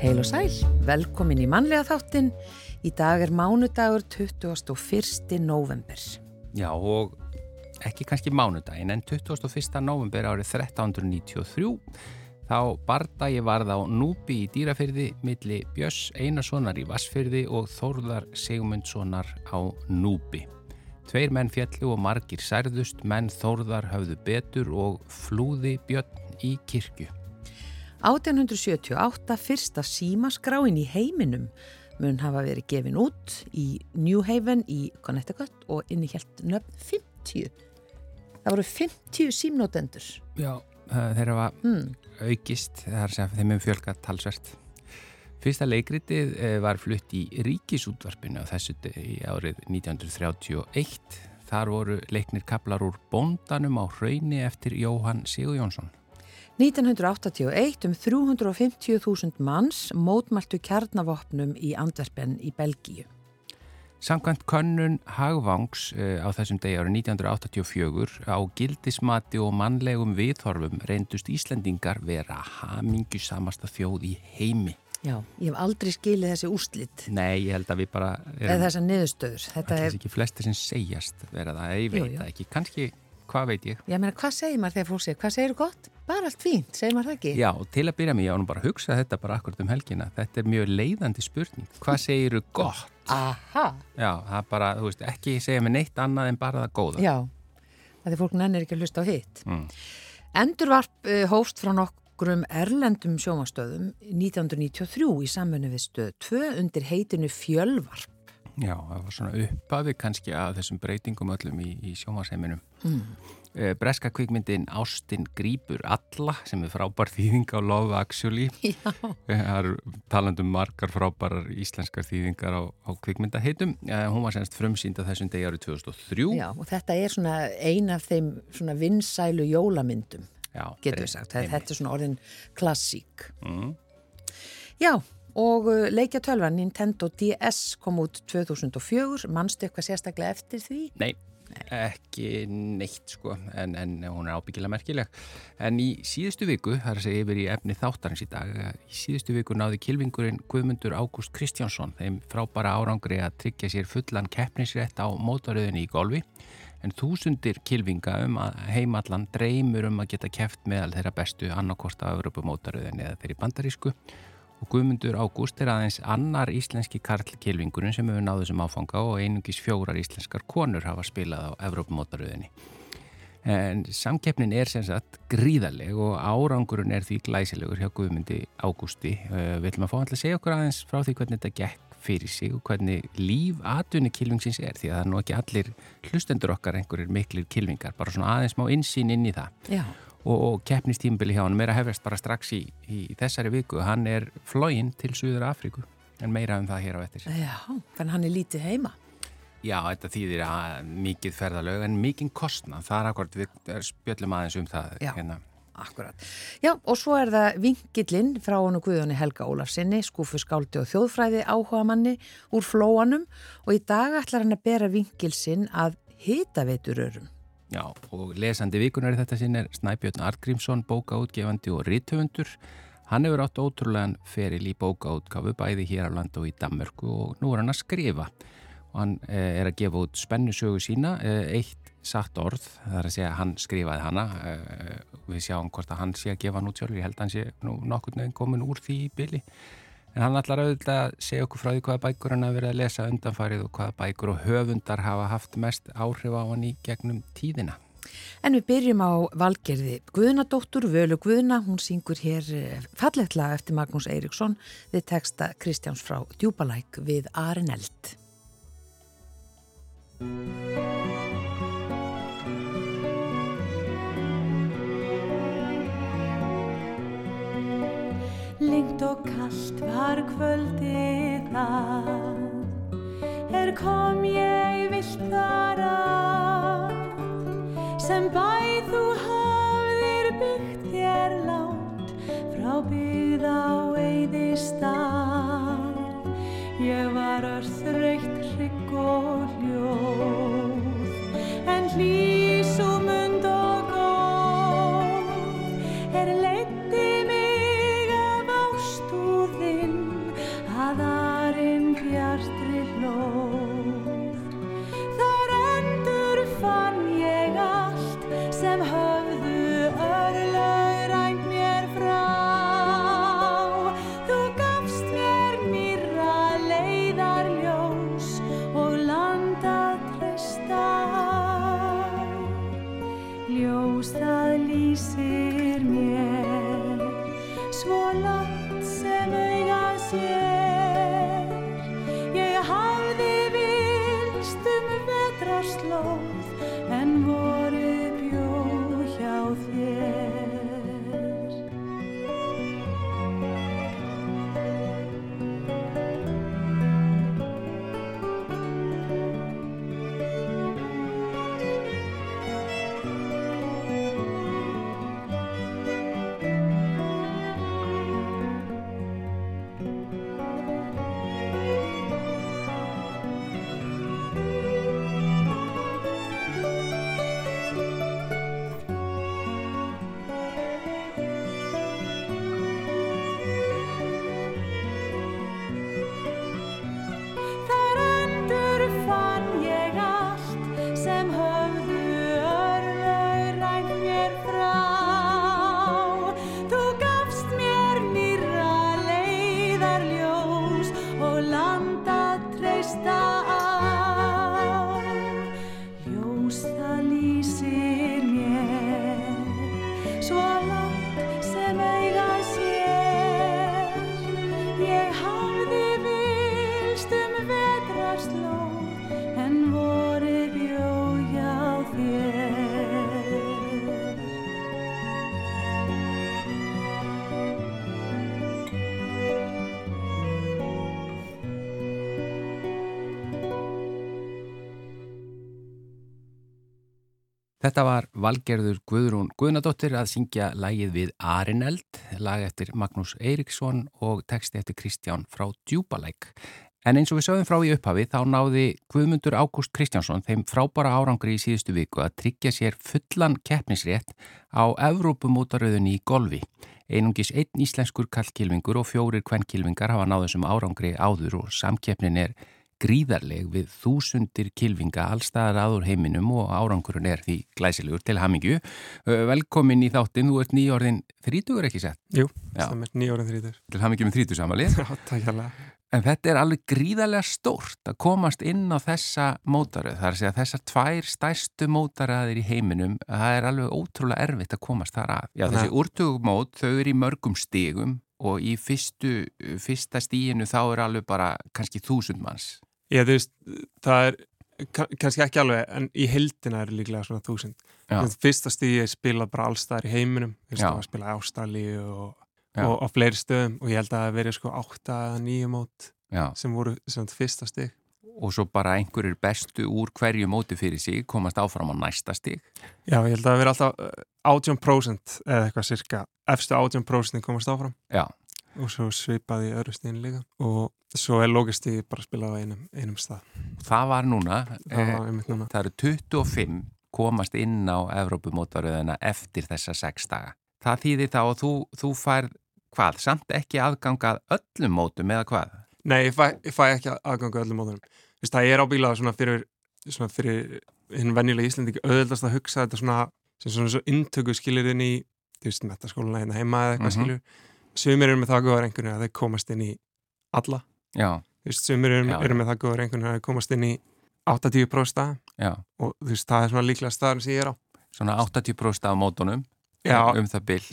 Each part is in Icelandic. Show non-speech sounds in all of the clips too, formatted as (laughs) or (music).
Heil og sæl, velkomin í mannlega þáttin. Í dag er mánudagur 21. november. Já og ekki kannski mánudaginn en 21. november árið 1393 þá bardagi varð á Núbi í dýrafyrði milli Björns Einarssonar í Vassfyrði og Þórðar Sigmundssonar á Núbi. Tveir menn fjallu og margir særðust, menn Þórðar höfðu betur og flúði Björn í kirkju. 1878 fyrsta símaskráin í heiminum mun hafa verið gefin út í New Haven í Connecticut og inn í helt nöfn 50. Það voru 50 símnótendur. Já, þeirra var mm. aukist, það er sem þeim um fjölka talsvert. Fyrsta leikritið eh, var flutt í Ríkisútvarpinu á þessu í árið 1931. Þar voru leiknir kaplar úr bóndanum á hrauni eftir Jóhann Sigur Jónsson. 1981 um 350.000 manns mótmæltu kjarnavopnum í Andverpen í Belgíu. Samkvæmt könnun Hagvangs uh, á þessum degi árið 1984 á gildismati og mannlegum viðhorfum reyndust Íslendingar vera hamingu samasta þjóð í heimi. Já, ég hef aldrei skilið þessi úrslitt. Nei, ég held að við bara... Eða þessar niðurstöður. Þetta er ekki flesti sem segjast vera það, ég veit það ekki. Kanski hvað veit ég? Já, menn, hvað segir maður þegar fólk segir, hvað segir gott? Bara allt fínt, segir maður það ekki? Já, til að byrja mig, ég ánum bara að hugsa þetta bara akkurat um helgina. Þetta er mjög leiðandi spurning. Hvað segir þú gott? Aha! Já, það er bara, þú veist, ekki segja mig neitt annað en bara það góða. Já, það er fólk nennir ekki að hlusta á hitt. Mm. Endurvarp uh, hóst frá nokkrum erlendum sjómastöðum 1993 í samfunni við stöð 2 undir heitinu Fjölvarp. Já, það var svona uppafi kannski að þessum breytingum öllum í, í sjónvarsheiminum. Mm. Breska kvikmyndin Ástin Grípur Alla sem er frábær (laughs) þýðing á Love Actually. Það er talandum margar frábærar íslenskar þýðingar á, á kvikmyndaheitum. Hún var semst frumsýnda þessum degi árið 2003. Já, og þetta er svona ein af þeim svona vinsælu jólamyndum, Já, getur við sagt. Þetta er svona orðin klassík. Mm. Já, Og uh, leikjatölvan Nintendo DS kom út 2004, mannstu eitthvað sérstaklega eftir því? Nei, ekki neitt sko, en, en hún er ábyggilega merkileg. En í síðustu viku, það er að segja yfir í efni þáttarins í dag, í síðustu viku náði kilvingurinn Guðmundur Ágúst Kristjánsson þeim frábara árangri að tryggja sér fullan keppnisrétt á mótaröðinni í golfi. En þúsundir kilvinga um að heimallan dreymur um að geta keft meðal þeirra bestu annarkorta af Europamótaröðinni eða þeirri bandarísku og Guðmundur Ágúst er aðeins annar íslenski karlkilvingurinn sem hefur náðu sem áfanga og einungis fjórar íslenskar konur hafa spilað á Evrópumótaröðinni. En samkeppnin er sem sagt gríðaleg og árangurinn er því glæsilegur hjá Guðmundi Ágústi. Eh, við ætlum að fá hann til að segja okkur aðeins frá því hvernig þetta gekk fyrir sig og hvernig líf atvinni kilvingsins er því að það er nú ekki allir hlustendur okkar einhverjir miklir kilvingar, bara svona aðeins má insýn inn í það. Já og, og keppnistímbili hjá hann að hefast bara strax í, í þessari viku. Hann er flóinn til Suður Afríku en meira um það hér á eftir. Já, þannig hann er lítið heima. Já, þetta þýðir að mikið ferðalög en mikið kostna, það er akkurat við spjöllum aðeins um það Já, hérna. akkurat Já, og svo er það vingillinn frá hann og Guðjóni Helga Ólafsinni skúfu skáldi og þjóðfræði áhuga manni úr flóanum. Og í dag ætlar hann að bera vingilsinn að hita veiturörum Já, og lesandi vikunar í þetta sinn er Snæbjörn Artgrímsson, bókaútgefandi og rítöfundur. Hann hefur átt ótrúlegan feril í bókaútgafu bæði hér á land og í Danmörku og nú er hann að skrifa. Og hann eh, er að gefa út spennusögu sína, eh, eitt satt orð, það er að segja að hann skrifaði hana. Eh, við sjáum hvort að hann sé að gefa hann út sjálfur, ég held að hann sé nú nokkur nefn komin úr því í byli. En hann ætlar auðvitað að segja okkur frá því hvaða bækur hann hafa verið að lesa undanfarið og hvaða bækur og höfundar hafa haft mest áhrif á hann í gegnum tíðina. En við byrjum á valgerði Guðnadóttur, Völu Guðna, hún syngur hér eh, falletla eftir Magnús Eiríksson við texta Kristjáns frá Djúbalæk við Arin Eld. Lengt og kallt var kvöldið það. Er kom ég vilt þar að Sem bæð Þetta var Valgerður Guðrún Guðnadóttir að syngja lægið við Arineld, lag eftir Magnús Eiríksson og texti eftir Kristján frá Djúbalæk. En eins og við sögum frá í upphafi þá náði Guðmundur Ágúst Kristjánsson þeim frábara árangri í síðustu viku að tryggja sér fullan keppnisrétt á Evrópumótaröðunni í golfi. Einungis einn íslenskur kallkilvingur og fjórir kvennkilvingar hafa náðu þessum árangri áður og samkeppnin er gríðarleg við þúsundir kilvinga allstaðar aður heiminum og árangurinn er því glæsilegur til hamingju. Velkomin í þáttinn, þú ert nýjórðin þrítugur ekki sett? Jú, það er nýjórðin þrítur. Til hamingju með þrítusamalið? (laughs) Já, takk hjálpa. En þetta er alveg gríðarlega stórt að komast inn á þessa mótaröð. Það er að segja að þessar tvær stærstu mótaröðir í heiminum, það er alveg ótrúlega erfitt að komast þar af. Já, þessi úrtugumót, þau eru í mörgum stígum og í fyrstu, fyrsta stíginu þá er alveg bara kannski þúsund manns. Ég þú veist, það er kannski ekki alveg, en í heldina er líklega svona þúsund. Fyrsta stíði er spilað bara allstaðar í heiminum, veist, spilað ástali og, og á fleiri stöðum og ég held að það verið sko átta eða nýju mót Já. sem voru svona fyrsta stíð. Og svo bara einhverjir bestu úr hverju móti fyrir sig komast áfram á næsta stíð. Já, ég held að það verið alltaf 18% eða eitthvað cirka, efstu 18% komast áfram. Já og svo svipaði í öðru stíðin líka og svo er logistíði bara að spila á einum, einum stað Það var núna, það, var eh, núna. það eru 25 komast inn á Evrópumótaröðina eftir þessa 6 daga það þýðir þá að þú, þú fær hvað, samt ekki aðgangað öllum mótum eða hvað? Nei, ég fæ, ég fæ ekki aðgangað öllum mótum Vist, það er ábílað svona fyrir, svona fyrir hinn venjulega íslendingi auðvöldast að hugsa þetta svona sem svona svo intöku skilir inn í þú veist, metaskóluna hérna heima eða eitthvað mm -hmm. skilur Sumir eru með það góðar einhvern veginn að þeir komast inn í alla. Já. Veist, sumir eru, eru með það góðar einhvern veginn að þeir komast inn í 80% Já. og þú veist, það er svona líklega staðar sem ég er á. Svona 80% af mótunum já, um það byll.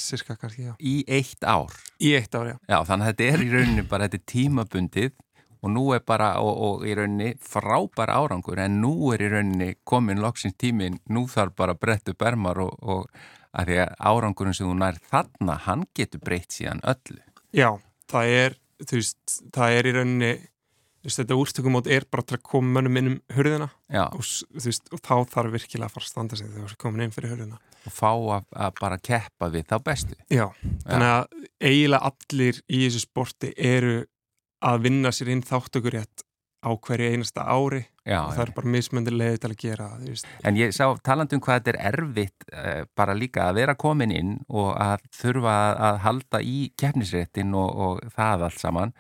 Já. Í eitt ár. Í eitt ár, já. Já, þannig að þetta er í rauninni bara, þetta er tímabundið og nú er bara, og, og í rauninni frábær árangur, en nú er í rauninni komin loksins tímin, nú þarf bara brettu bermar og, og að því að árangurinn sem þú nær þarna, hann getur breytt síðan öllu. Já, það er, þú veist, það er í rauninni, þú veist, þetta úrstökumót er bara að koma mönnum inn um hurðina og, veist, og þá þarf virkilega að fara að standa sig þegar þú komin inn fyrir hurðina. Og fá að, að bara keppa við þá bestu. Já, þannig að eiginlega allir í þessu sporti eru að vinna sér inn þáttökurétt á hverju einasta ári Já, og það er bara mismöndir leiði til að gera það. En ég sá talandum hvað þetta er erfitt uh, bara líka að vera komin inn og að þurfa að halda í keppnisréttin og, og það allt saman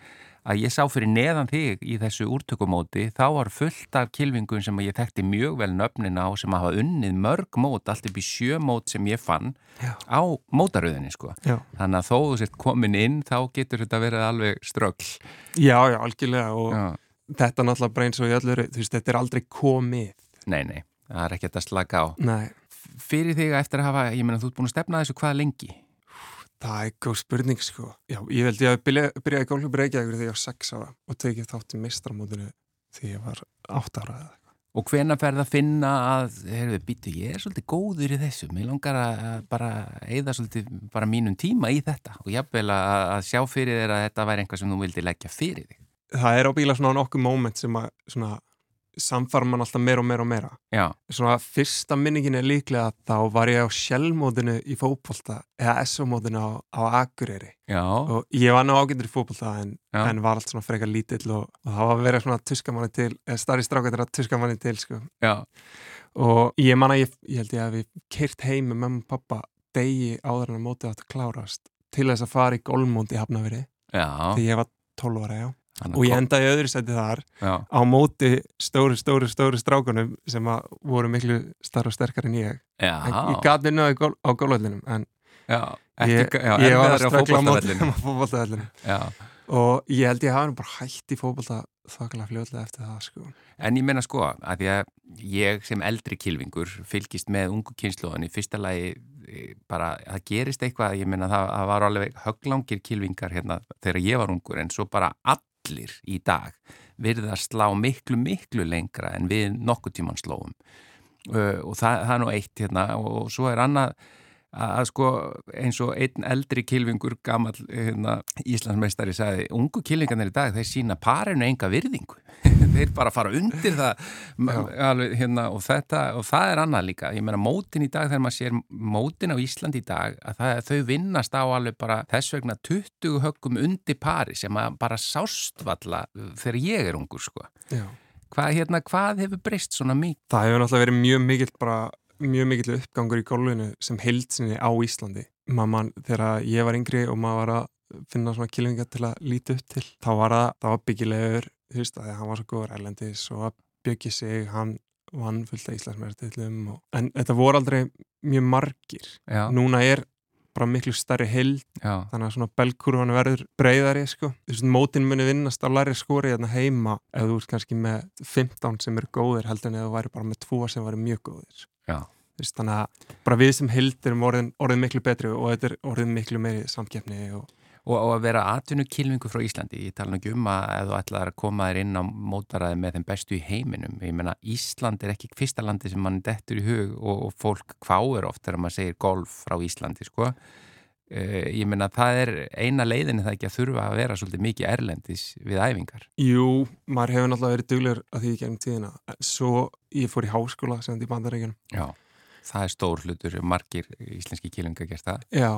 að ég sá fyrir neðan þig í þessu úrtökumóti þá var fullt af kilvingun sem ég þekkti mjög vel nöfnina á sem hafa unnið mörg mót, allt upp í sjö mót sem ég fann Já. á mótaröðinni sko. Já. Þannig að þó þú sért komin inn þá getur þetta verið alveg strögl. Já, já, algjörlega og Já þetta náttúrulega bara eins og í öllur þú veist, þetta er aldrei komið. Nei, nei, það er ekki að slaka á. Nei. Fyrir þig að eftir að hafa, ég menna, þú ert búin að stefna þessu hvað lengi? Það er góð spurning, sko. Já, ég held ég að byrja, byrja í gólflöpu Reykjavík þegar ég var 6 ára og tekið þátt í mistramótinu þegar ég var 8 ára eða Og hvena ferð að finna að, heyrðu, býtu, ég er svolítið góður í þessu, mér langar að bara eigða svolítið bara mínum tíma í þetta og jáfnvel að, að sjá fyrir þér að þetta væri einhvað sem þú vildi leggja fyrir þig það er ábyggilega svona nokkuð móment sem að svona samfara mann alltaf meira og meira og meira. Já. svona fyrsta minningin er líklega þá var ég á sjálfmódinu í fókbólta eða SO-módinu á, á Akureyri. Já. og ég var ná ágættur í fókbólta en, en var allt svona frekar lítill og, og það var verið svona tuskamanni til starri strákættir að tuskamanni til sko. og ég manna ég, ég held ég að við keirt heim með mamma og pappa degi áður en að mótið átt að klárast til þess að fara í golfmóndi í Hafnaveri því ég var 12 ára, já og ég endaði öðru seti þar Já. á móti stóri, stóri, stóri strákunum sem voru miklu starf og sterkar en ég Já. ég gati náði gól, á gólvöldinum en ég, ég var að strakla á móti (laughs) á fókbaltavellinu og ég held ég hafa bara hægt í fókbalta þakla fljóðlega eftir það sko. En ég menna sko að því að ég sem eldri kilvingur fylgist með ungu kynsluðan í fyrsta lagi bara, það gerist eitthvað, ég minna það, það var alveg höglangir kilvingar hérna þegar ég var ungur en svo bara allir í dag virðast slá miklu, miklu lengra en við nokkuð tíman slóum. Uh, og það, það er nú eitt hérna og svo er annað að sko eins og einn eldri kilvingur gammal hérna, Íslandsmeistari sagði ungu kilvingarnir í dag þeir sína parinu enga virðingu. (laughs) Þeir bara fara undir það alveg, hérna, og, þetta, og það er annað líka. Ég meina mótin í dag þegar maður sér mótin á Ísland í dag að það, þau vinnast á alveg bara þess vegna 20 höggum undir pari sem bara sástvalla þegar ég er ungur sko. Hvað, hérna, hvað hefur breyst svona mikið? Það hefur náttúrulega verið mjög mikill bara mjög mikill uppgangur í gólfinu sem heilsinni á Íslandi. Mamman, þegar ég var yngri og maður var að finna svona kilvinga til að líti upp til, þá var það, það var byggilegur, þú veist, að hann var svo góður ælendis og að byggja sig, hann vann fullt af Íslandsmeirtillum og... en þetta voru aldrei mjög margir. Já. Núna er bara miklu starri held, Já. þannig að svona belgkurvan verður breyðari, sko. Veist, mótin muni vinnast á læri skori hérna heima ef þú ert kannski með 15 sem eru góðir heldur en ef þú væri bara með 2 sem væri mjög góðir. Þess, þannig að bara við sem held erum orðin, orðin miklu betri og þetta er orðin miklu meiri samkeppni og Og, og að vera atvinnukilvingu frá Íslandi, ég tala ekki um að ef þú ætlaði að koma þér inn á mótaraði með þeim bestu í heiminum. Ég menna Ísland er ekki fyrsta landi sem mann dettur í hug og, og fólk kváir oft þegar maður segir golf frá Íslandi, sko. Uh, ég menna það er eina leiðin það ekki að þurfa að vera svolítið mikið erlendis við æfingar. Jú, maður hefur náttúrulega verið duglegur að því ekki ennum tíðina. Svo ég fór í háskóla sem þetta í bandaríkunum. Já það er stór hlutur, margir íslenski kílunga gert það. Já,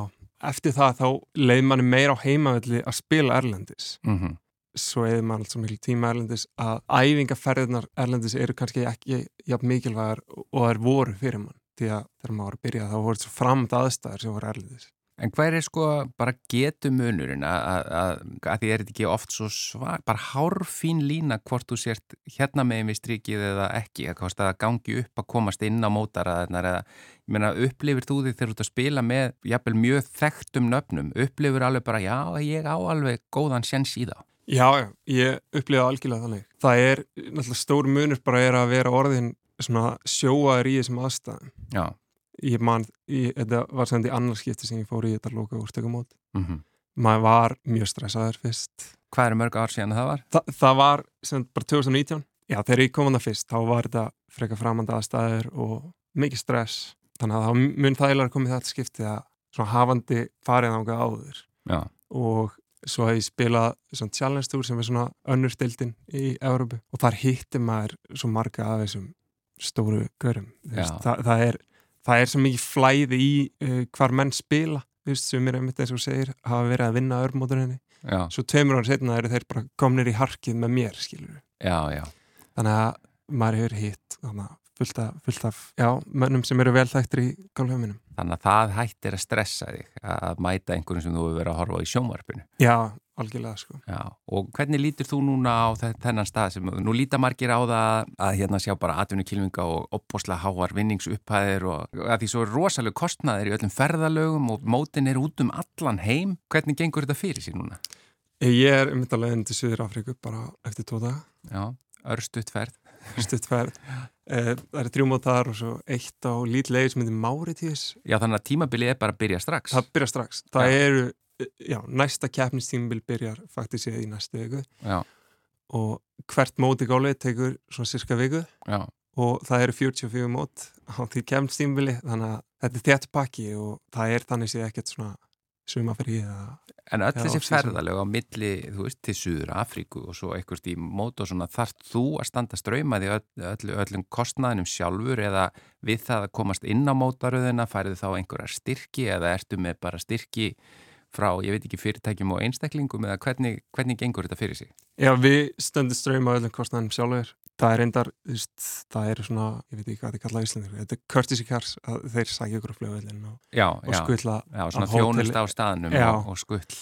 eftir það þá leið manni meira á heimavelli að spila Erlendis. Mm -hmm. Svo eða mann alltaf miklu tíma Erlendis að æfingaferðinar Erlendis eru kannski ekki jafn mikilvægar og er voru fyrir mann. Því að þegar maður var að byrja þá voru þetta svo framd aðstæðar sem voru Erlendis. En hver er sko bara getu munurinn að, að, að því er þetta ekki oft svo svag, bara hárfín lína hvort þú sért hérna megin við strikið eða ekki, að það gangi upp að komast inn á mótaraðarnar eða, ég meina, upplifir þú því þegar þú ert að spila með jafnvel mjög þekktum nöfnum, upplifir alveg bara, já, ég á alveg góðan sjans í það? Já, ég upplifa algjörlega þannig. Það er, náttúrulega stór munur bara er að vera orðin svona sjóaður í þessum aðstæðum. Já ég man, ég, þetta var sem því annarskipti sem ég fór í þetta loka úrstökumót mm -hmm. maður var mjög stressaður fyrst. Hvað er mörg ár síðan það var? Þa, það var sem bara 2019 já þegar ég kom að það fyrst, þá var þetta freka framanda aðstæður og mikið stress. Þannig að það mun þægilega komið þetta skipti að svona hafandi farið ánga áður. Já. og svo hef ég spilað svona challenge tour sem er svona önnur stildin í Európu og þar hittir maður svo marga af þessum stóru görum. Það, það er það er svo mikið flæði í uh, hvar menn spila. Sem er einmitt eins og segir hafa verið að vinna örmóturinni svo tveimur ára setna eru þeir bara komnir í harkið með mér já, já. þannig að maður hefur hitt fullt af, fullt af já, mönnum sem eru velþægtir í gálfhauminum Þannig að það hættir að stressa þig að mæta einhvern sem þú hefur verið að horfa í sjónvarpinu. Já, algjörlega sko. Já, og hvernig lítir þú núna á þennan stað sem, nú lítar margir á það að hérna sjá bara atvinnukilvinga og opposla háar vinningsupphæðir og að því svo er rosalega kostnaðir í öllum ferðalögum og mótin er út um allan heim. Hvernig gengur þetta fyrir sín núna? Ég er þetta leiðin til Suður Afriku bara eftir tóta Já, örstuðtferð Örstuðtferð (laughs) eh, Það er þrjúmótar og svo eitt á lítið sem heitir Máritíðis Já, þannig að tímabilið er bara að byrja strax. Það byrja strax, það Já. næsta keppnistímbil byrjar faktisk í næstu viku já. og hvert móti gálið tekur svona cirka viku já. og það eru 44 mót á því keppnistímbili þannig að þetta er þétt pakki og það er þannig séð ekkert svona sumafrið En öll þessi ferðalega á milli, þú veist, til Suður Afríku og svo einhvert í mót og svona þarf þú að standa ströymaði öll, öll, öllum kostnaðinum sjálfur eða við það að komast inn á mótaröðina færið þá einhverjar styrki eða ertu með bara styrki frá, ég veit ekki, fyrirtækjum og einstaklingum eða hvernig, hvernig gengur þetta fyrir sig? Já, við stöndum ströym á öllum kostnæðum sjálfur. Það er reyndar, það er svona, ég veit ekki hvað þetta er kallað í Íslandir, þetta er courtesy cars að þeir sækja ykkur á fljóðveilin og, og skuttla Já, svona þjónust á staðnum og, og skuttl.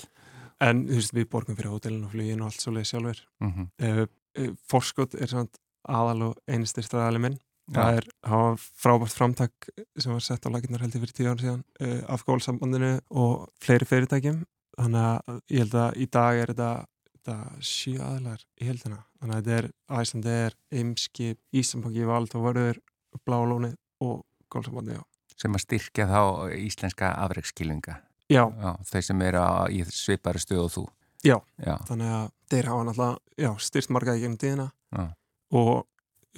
En veist, við borgum fyrir hótelin og flugin og allt svolítið sjálfur. Mm -hmm. uh, uh, Forskott er svona aðal og einistir staðalið minn það er, það var frábært framtak sem var sett á laginnar heldur fyrir tíu ára síðan uh, af gólsambandinu og fleiri fyrirtækjum. Þannig að ég held að í dag er þetta, þetta sjö aðlar í heldina þannig að þetta er Æslandeir, Eimskip, Íslandbanki, Vald og Vörður, Blálóni og gólsambandi, já. Sem að styrkja þá íslenska afreikskilvinga Já. já Þeir sem eru í svipari stöð og þú. Já, já. þannig að þeir hafa náttúrulega styrst margaði gegnum tíðina og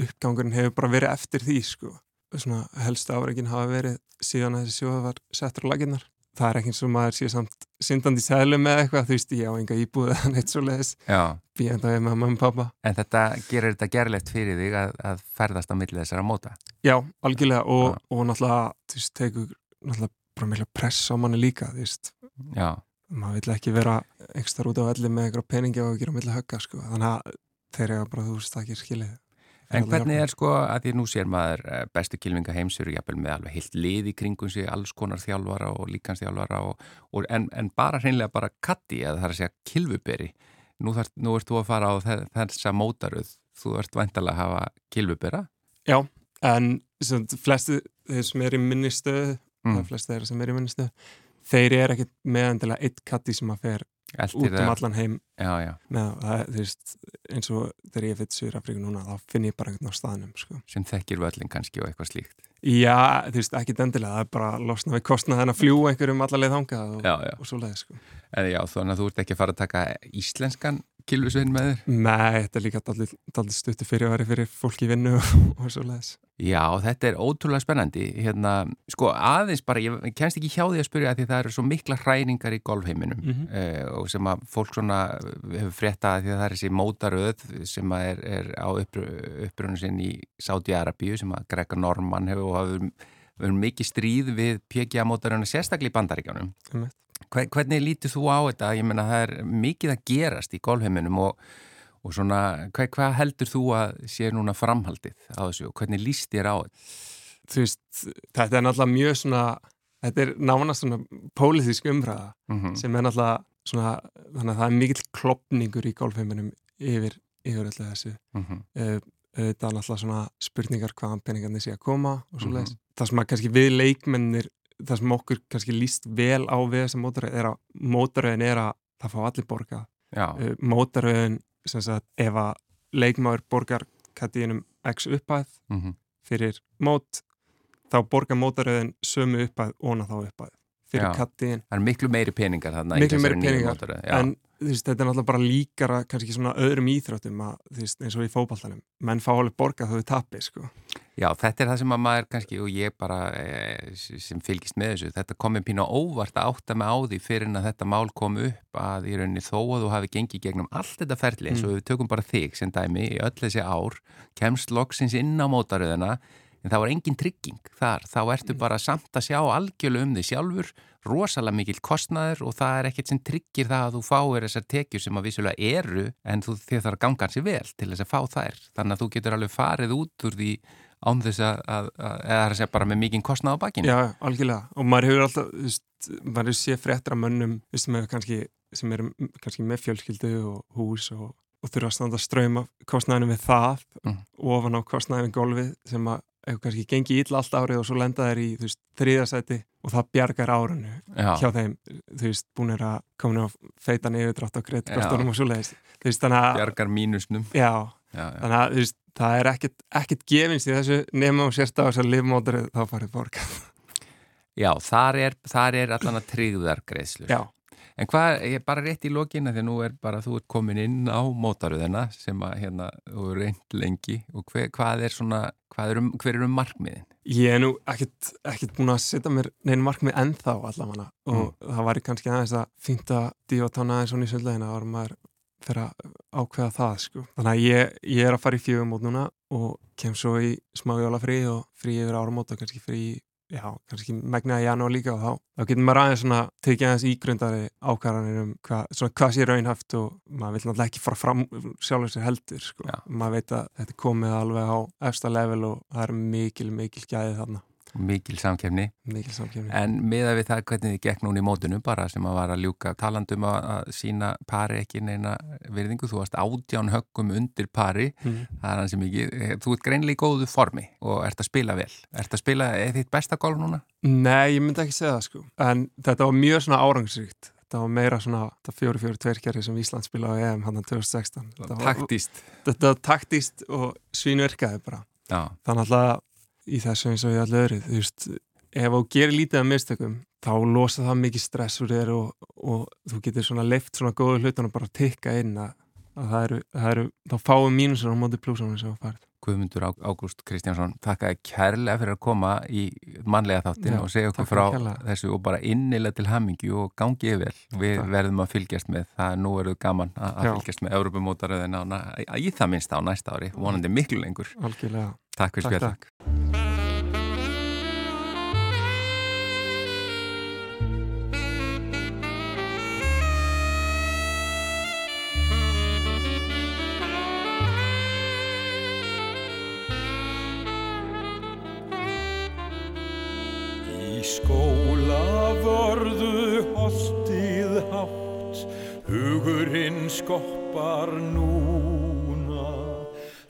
uppgangurinn hefur bara verið eftir því sko. Svona helstu áreikin hafa verið síðan að þessi sjóða var settur á laginnar. Það er ekki eins og maður sé samt syndandi sælum með eitthvað, þú veist, ég á enga íbúið eða neitt svo leiðis, býjandaði með mamma og pappa. En þetta gerir þetta gerlegt fyrir þig að, að ferðast á millið þessara móta? Já, algjörlega og, og náttúrulega, þú veist, tegur náttúrulega bara meila press á manni líka, þú veist. Já. Maður vill ekki vera ekstra út á velli með eitthvað peningi og á milli högga, sko. Þannig að þeir eru bara, þú veist, það ekki skilið. En hvernig er sko að því nú sér maður eh, bestu kilvinga heimsur jafnvel með alveg heilt lið í kringum sig, alls konar þjálfara og líkansþjálfara og, og en, en bara hreinlega bara katti eða það er að segja kilvuberi. Nú, þar, nú ert þú að fara á þessa mótaruð, þú ert vantalega að hafa kilvubera? Já, en flesti þeir sem er í minnistöðu, mm. flesti þeir sem er í minnistöðu, þeir eru ekkit meðandilega eitt katti sem að fer út um allan heim já, já. með það, veist, eins og þegar ég fyrir Sýrafríku núna, þá finn ég bara einhvern á staðnum sko. sem þekkir völlin kannski og eitthvað slíkt Já, þú veist, ekki dendilega það er bara losna við kostna þenn að fljú einhverjum allarleið þangað og, og svo leiði sko. En já, þannig að þú ert ekki að fara að taka íslenskan kilvisvein með þér? Nei, þetta er líka dallir stuttu fyrir að vera fyrir fólki í vinnu (laughs) og, og svo leiðis Já, þetta er ótrúlega spennandi hérna, sko aðeins bara, ég kennst ekki hjá því að spyrja að því það eru svo mikla hræningar í golfheiminum mm -hmm. uh, og sem að fólk svona hefur fréttað því að það er þessi mótaröð sem er, er á uppröðunum sinn í Sáti-Arabíu sem að Grega Norman hefur og hafur mikið stríð við PGA mótaröðuna sérstaklega í bandaríkjánum Hvernig lítið þú á þetta? Ég menna það er mikið að gerast í golfheiminum og og svona, hvað, hvað heldur þú að sé núna framhaldið á þessu og hvernig líst þér á þetta? Þú veist, þetta er náttúrulega mjög svona þetta er nánast svona pólitísk umræða mm -hmm. sem er náttúrulega svona, þannig að það er mikill klopningur í golfheiminum yfir, yfir alltaf þessu mm -hmm. uh, þetta er náttúrulega svona spurningar hvaðan peningarnir sé að koma og svo leiðis. Mm -hmm. Það sem að kannski við leikmennir það sem okkur kannski líst vel á við þessa mótaröðin er að mótaröðin er að það fá allir borga uh, mótaröðin sagt, ef að leikmáður borgar kattíinum x upphæð mm -hmm. fyrir mót þá borgar mótaröðin sömu upphæð og þá upphæð fyrir kattíin Það er miklu meiri peningar þarna miklu meiri peningar. en veist, þetta er náttúrulega bara líkara kannski svona öðrum íþróttum að, veist, eins og í fókbaltanum menn fá alveg borgað þau tapir sko Já, þetta er það sem að maður kannski og ég bara e, sem fylgist með þessu þetta komið pínu óvart að átta mig á því fyrir en að þetta mál kom upp að í rauninni þó að þú hafi gengið gegnum allt þetta ferli eins og mm. við tökum bara þig sem dæmi í öll þessi ár, kemst loksins inn á mótaröðina en það var engin trygging þar, þá ertu mm. bara samt að sjá algjörlu um því sjálfur rosalega mikil kostnaður og það er ekkert sem tryggir það að þú fáir þessar tekjur sem að vissulega eru en þú þarf að ganga hansi vel til þess að fá þær þannig að þú getur alveg farið út úr því án þess að, að, að eða er að bara með mikinn kostnað á bakinu. Já, algjörlega og maður hefur alltaf, þú veist, maður séð fréttra mönnum, þú veist, með kannski sem eru kannski með fjölskyldu og hús og, og þurfa að standa ströyma kostnaðinu við það mm. ofan á kostnaðinu við golfið sem að hefur kannski gengið ítla allt árið og svo lenda þær í þú veist, þriðasæti og það bjargar árunnu Já. hjá þeim þú veist, búin er að koma á feitan yfirdrátt og leiðist þú veist, þannig að bjargar mínusnum Já, Já, þannig að þú veist, það er ekkert, gefinst í þessu nema og sérst á þess að livmótur þá farið borgað. Já, þar er, þar er allan að tryggðar greiðslur Já. En hvað, ég er bara rétt í lokina því nú er bara þú ert komin inn á mótaruðina sem að hérna, þú er reynd lengi. Og hver, hvað er svona, hvað er um, hver er um markmiðin? Ég er nú ekkert, ekkert búin að setja mér neina markmið ennþá allavega. Og mm. það væri kannski aðeins að fýnda dívatána aðeins svona í söldlegina að maður fyrir að ákveða það sko. Þannig að ég, ég er að fara í fjögum mót núna og kem svo í smá jóla frí og frí yfir áramót og kannski frí já, kannski megnaði janúar líka og þá, þá getur maður aðeins svona tekið aðeins ígrundari ákvarðanir um hva, svona hvað sé raunhaft og maður vil náttúrulega ekki fara fram sjálfur sér heldur sko. maður veit að þetta komið alveg á efsta level og það er mikil, mikil gæði þarna Mikil samkefni. Mikil samkefni. En miða við það hvernig þið gekk núna í mótunum bara sem að var að ljúka talandum að sína pari ekki neina virðingu. Þú varst ádján höggum undir pari. Mm. Það er hans sem ekki. Þú ert greinlega í góðu formi og ert að spila vel. Ert að spila, er þitt besta golf núna? Nei, ég myndi ekki segja það sko. En þetta var mjög svona árangsríkt. Þetta var meira svona fjóri fjóri tverkjari sem Ísland spilaði á EM hann 2016. Taktíst. Þetta var taktíst og svínverkaði bara. Já. Þannig að í þessu eins og í allu öðru þú veist, ef þú gerir lítið af mistökum þá losa það mikið stress úr þér og, og þú getur svona leift svona góðu hlutan og bara tikka inn að, að það eru, það eru þá fáum mínusar á móti plúsanum sem það farið Guðmundur Ágúst Kristjánsson þakka kærlega fyrir að koma í manlega þáttin Já, og segja okkur frá þessu og bara innilega til hamingi og gangið vel við takk. verðum að fylgjast með. Það nú verður gaman að fylgjast með Europamótaröðina í það minnst á næsta ári vonandi miklu lengur. Algjörlega. Takk fyrir spjall Hugurinn skoppar núna,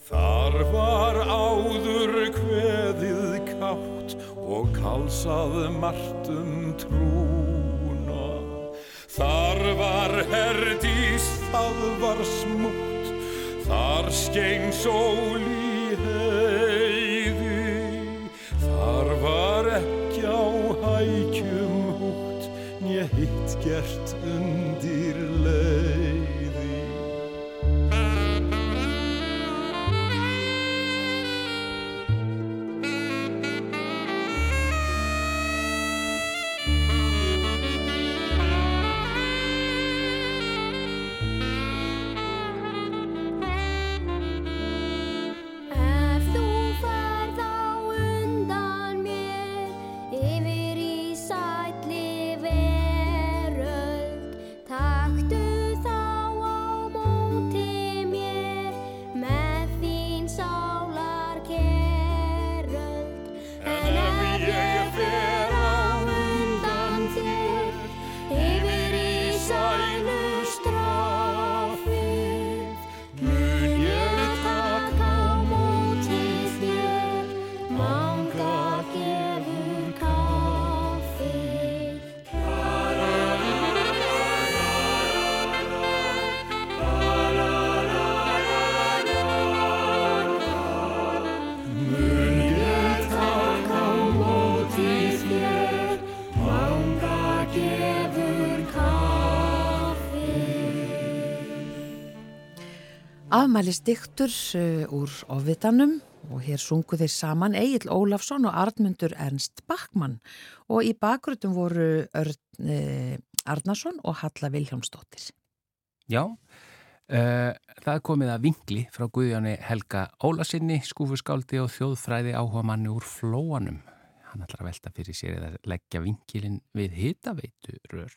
þar var áður kveðið kátt og kalsað martum trúna. Þar var herdís, það var smútt, þar skein sól í hitt gert undir Afmælist diktur uh, úr ofitanum og hér sungu þeir saman Egil Ólafsson og Arnmundur Ernst Backmann og í bakgrutum voru Örn eh, Arnason og Halla Viljómsdóttir. Já, uh, það komið að vingli frá Guðjáni Helga Ólasinni, skúfuskáldi og þjóðfræði áhuga manni úr flóanum. Hann ætlar að velta fyrir sér að leggja vingilin við hitaveitu rör.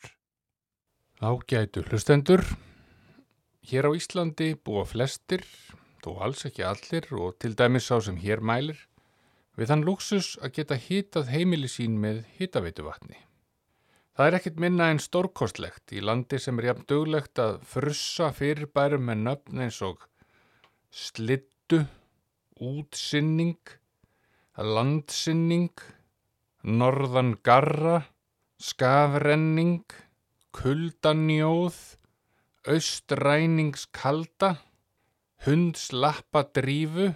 Ágætu hlustendur. Hér á Íslandi búa flestir, þó alls ekki allir og til dæmis sá sem hér mælir, við þann luxus að geta hýtað heimili sín með hýtaveituvatni. Það er ekkit minna en stórkostlegt í landi sem er jafn döglegt að frussa fyrirbærum með nöfn eins og slittu, útsinning, landsinning, norðan garra, skafrenning, kuldanjóð, austræningskalda, hundslappadrífu,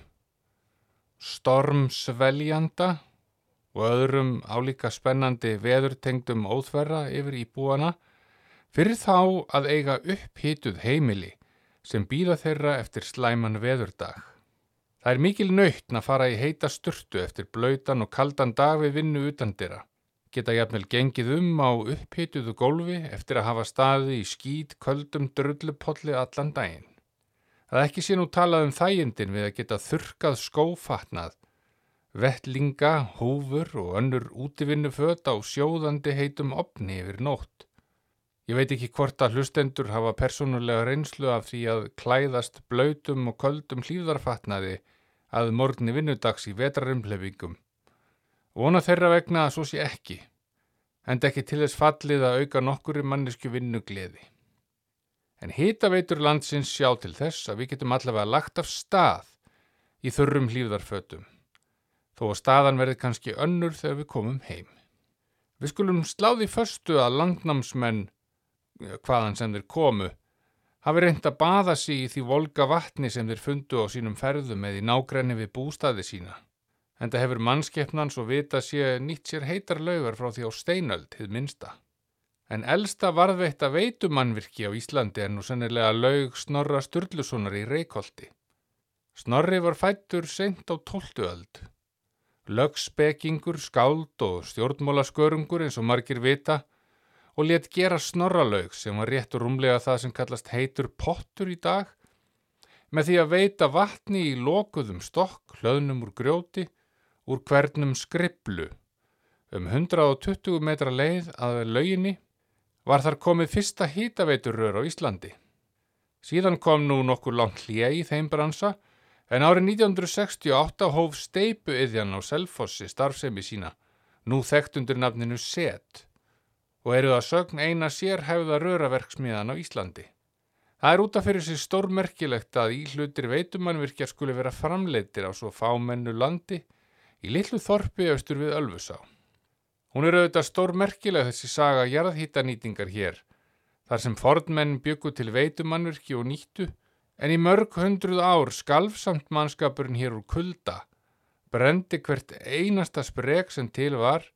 stormsveljanda og öðrum álíka spennandi veðurtengdum óþverra yfir íbúana fyrir þá að eiga upphituð heimili sem býða þeirra eftir slæman veðurdag. Það er mikil nöytn að fara í heita sturtu eftir blöytan og kaldan dag við vinnu utandira geta jafnvel gengið um á upphituðu gólfi eftir að hafa staði í skýt köldum drullupolli allan daginn. Það ekki sé nú talað um þægindin við að geta þurkað skófatnað, vettlinga, húfur og önnur útivinnu föt á sjóðandi heitum opni yfir nótt. Ég veit ekki hvort að hlustendur hafa persónulega reynslu af því að klæðast blöytum og köldum hlýðarfatnaði að morgni vinnudags í vetrarumhlefingum Vona þeirra vegna að svo sé ekki, en ekki til þess fallið að auka nokkuri mannesku vinnu gleði. En hitaveitur landsins sjá til þess að við getum allavega lagt af stað í þurrum hlýðarfötum, þó að staðan verði kannski önnur þegar við komum heim. Við skulum sláði förstu að landnámsmenn, hvaðan sem þeir komu, hafi reynd að baða sig í því volga vatni sem þeir fundu á sínum ferðum eða í nágrenni við bústaði sína. En það hefur mannskeppnan svo vita sé nýtt sér heitar laugar frá því á steinöld, hið minsta. En elsta varðveitta veitumannvirki á Íslandi er nú sennilega laug Snorra Sturlusonar í Reykjóldi. Snorri var fættur seint á tóltuöld. Lögspekingur, skáld og stjórnmólaskörungur eins og margir vita og let gera snorralaug sem var rétt og rúmlega það sem kallast heitur pottur í dag með því að veita vatni í lokuðum stokk, hlöðnum úr grjóti, úr hvernum skriblu. Um 120 metra leið að lauginni var þar komið fyrsta hýtaveiturrör á Íslandi. Síðan kom nú nokkur langt hlýja í þeim bransa en árið 1968 hóf steipu yðjan á Selfossi starfsemi sína, nú þekkt undir nafninu SET og eru það sögn eina sérhæfða röraverksmiðan á Íslandi. Það er útaf fyrir sig stórmerkilegt að í hlutir veitumannvirkjar skuli vera framleitir á svo fámennu landi í litlu þorpi austur við Ölfusá. Hún er auðvitað stórmerkileg þessi saga jarðhýttanýtingar hér, þar sem fordmenn byggu til veitumannvirki og nýttu, en í mörg hundruð ár skalfsamt mannskapurinn hér úr kulda, brendi hvert einasta sprek sem til var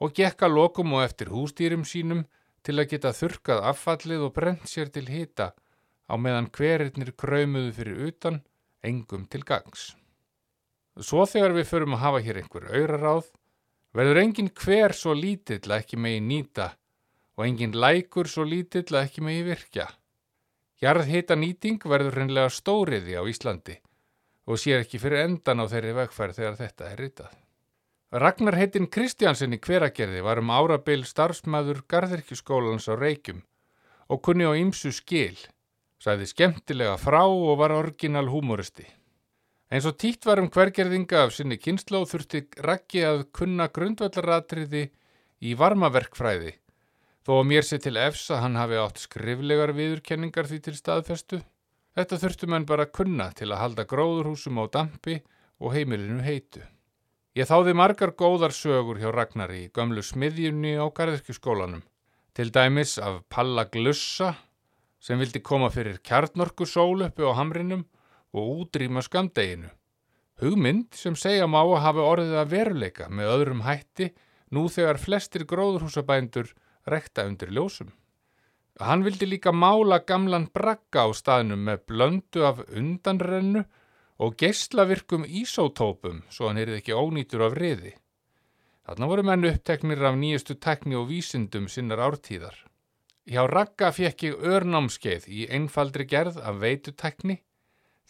og gekka lokum og eftir hústýrum sínum til að geta þurkað affallið og brent sér til hýta á meðan hverinnir kraumuðu fyrir utan, engum til gangs. Svo þegar við förum að hafa hér einhver auraráð, verður engin hver svo lítill að ekki megi nýta og engin lækur svo lítill að ekki megi virkja. Jarðhita nýting verður hreinlega stóriði á Íslandi og sér ekki fyrir endan á þeirri vegfærð þegar þetta er ritað. Ragnar heitin Kristjánsen í hveragerði var um árabil starfsmæður Garðirkjuskólans á Reykjum og kunni á ymsu skil Sæði skemmtilega frá og var orginal húmoristi. Eins og títt var um hvergerðinga af sinni kynnsló þurfti Raggi að kunna grundvallaratriði í varmaverkfræði þó að mér sé til efs að hann hafi átt skriflegar viðurkenningar því til staðfestu. Þetta þurftu menn bara kunna til að halda gróðurhúsum á dampi og heimilinu heitu. Ég þáði margar góðar sögur hjá Ragnari í gömlu smiðjunni á Garðirkjuskólanum, til dæmis af Palla Glussa sem vildi koma fyrir kjarnorku sól uppi á hamrinum og útrýma skamdeginu. Hugmynd sem segja má að hafa orðið að veruleika með öðrum hætti nú þegar flestir gróðurhúsabændur rekta undir ljósum. Hann vildi líka mála gamlan brakka á staðnum með blöndu af undanrennu og geyslavirkum ísótópum svo hann erið ekki ónýtur af riði. Þarna voru menn uppteknir af nýjastu tekni og vísindum sinnar ártíðar. Hjá Ragga fekk ég örnámskeið í einfaldri gerð af veitutekni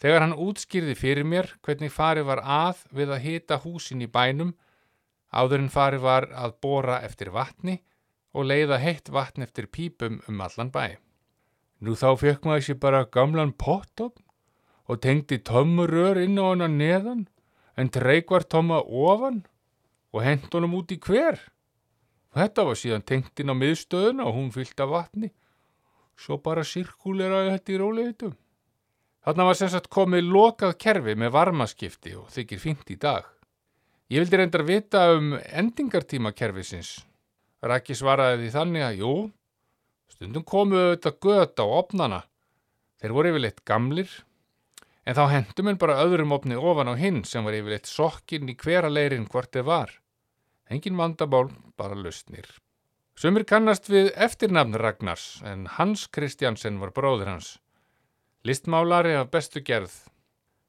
þegar hann útskýrði fyrir mér hvernig farið var að við að hita húsin í bænum áður en farið var að bóra eftir vatni og leiða heitt vatn eftir pípum um allan bæ. Nú þá fekk maður sér bara gamlan pottopp og tengdi tömmurör inn á hana neðan en treykvar tomma ofan og hent honum út í hver. Þetta var síðan tengt inn á miðstöðuna og hún fyllt af vatni. Svo bara sirkuleraði þetta í róleitum. Þarna var sem sagt komið lokað kerfi með varmaskipti og þykir fint í dag. Ég vildi reyndar vita um endingartíma kerfisins. Rækki svaraði því þannig að jú, stundum komuðu þetta göta á opnana. Þeir voru yfirleitt gamlir, en þá hendum en bara öðrum opni ofan á hinn sem var yfirleitt sokkinn í hvera leirin hvort þeir var. Engin vandabál, bara lausnir. Sumir kannast við eftirnafn Ragnars en Hans Kristjansen var bróður hans. Listmálari af bestu gerð.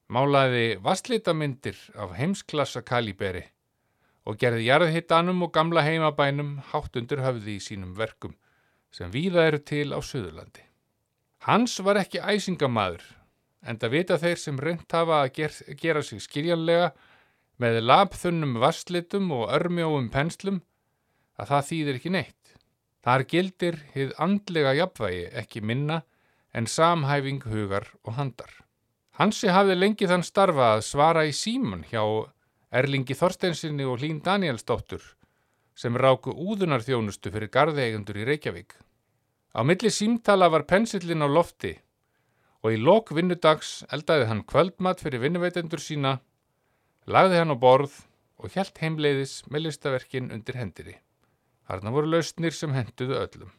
Málaði vastlítamindir af heimsklassa kaliberi og gerði jarðhittanum og gamla heimabænum hátt undir höfði í sínum verkum sem víða eru til á Suðurlandi. Hans var ekki æsingamadur en það vita þeir sem reynt hafa að ger, gera sig skiljanlega með labþunnum vasslitum og örmjóum penslum að það þýðir ekki neitt. Þar gildir hið andlega jafnvægi ekki minna en samhæfing hugar og handar. Hansi hafði lengi þann starfa að svara í síman hjá Erlingi Þorstensinni og Hlín Danielsdóttur sem ráku úðunarþjónustu fyrir garðeigundur í Reykjavík. Á milli símtala var pensillin á lofti og í lok vinnudags eldaði hann kvöldmat fyrir vinnuveitendur sína lagði hann á borð og hjælt heimleiðis með listaverkin undir hendiri. Harna voru lausnir sem henduðu öllum.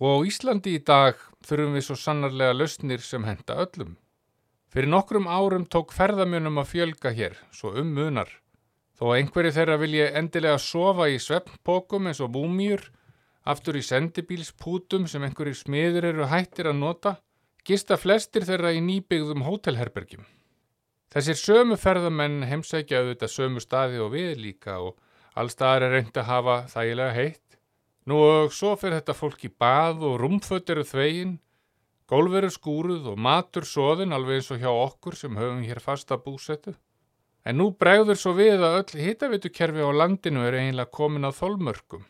Og á Íslandi í dag þurfum við svo sannarlega lausnir sem henda öllum. Fyrir nokkrum árum tók ferðamjönum að fjölga hér, svo um munar, Þó einhverju þeirra vilja endilega sofa í sveppnpokum eins og múmjur, aftur í sendibílspútum sem einhverju smiður eru hættir að nota, gista flestir þeirra í nýbyggðum hótelherbergjum. Þessir sömu ferðamenn heimsækja auðvitað sömu staði og við líka og allstaðar er reynd að hafa þægilega heitt. Nú og svo fyrir þetta fólk í bað og rúmföt eru þvegin, gólveru skúruð og matur soðin alveg eins og hjá okkur sem höfum hér fasta búsetu. En nú bregður svo við að öll hitavitukerfi á landinu er eiginlega komin á þólmörkum.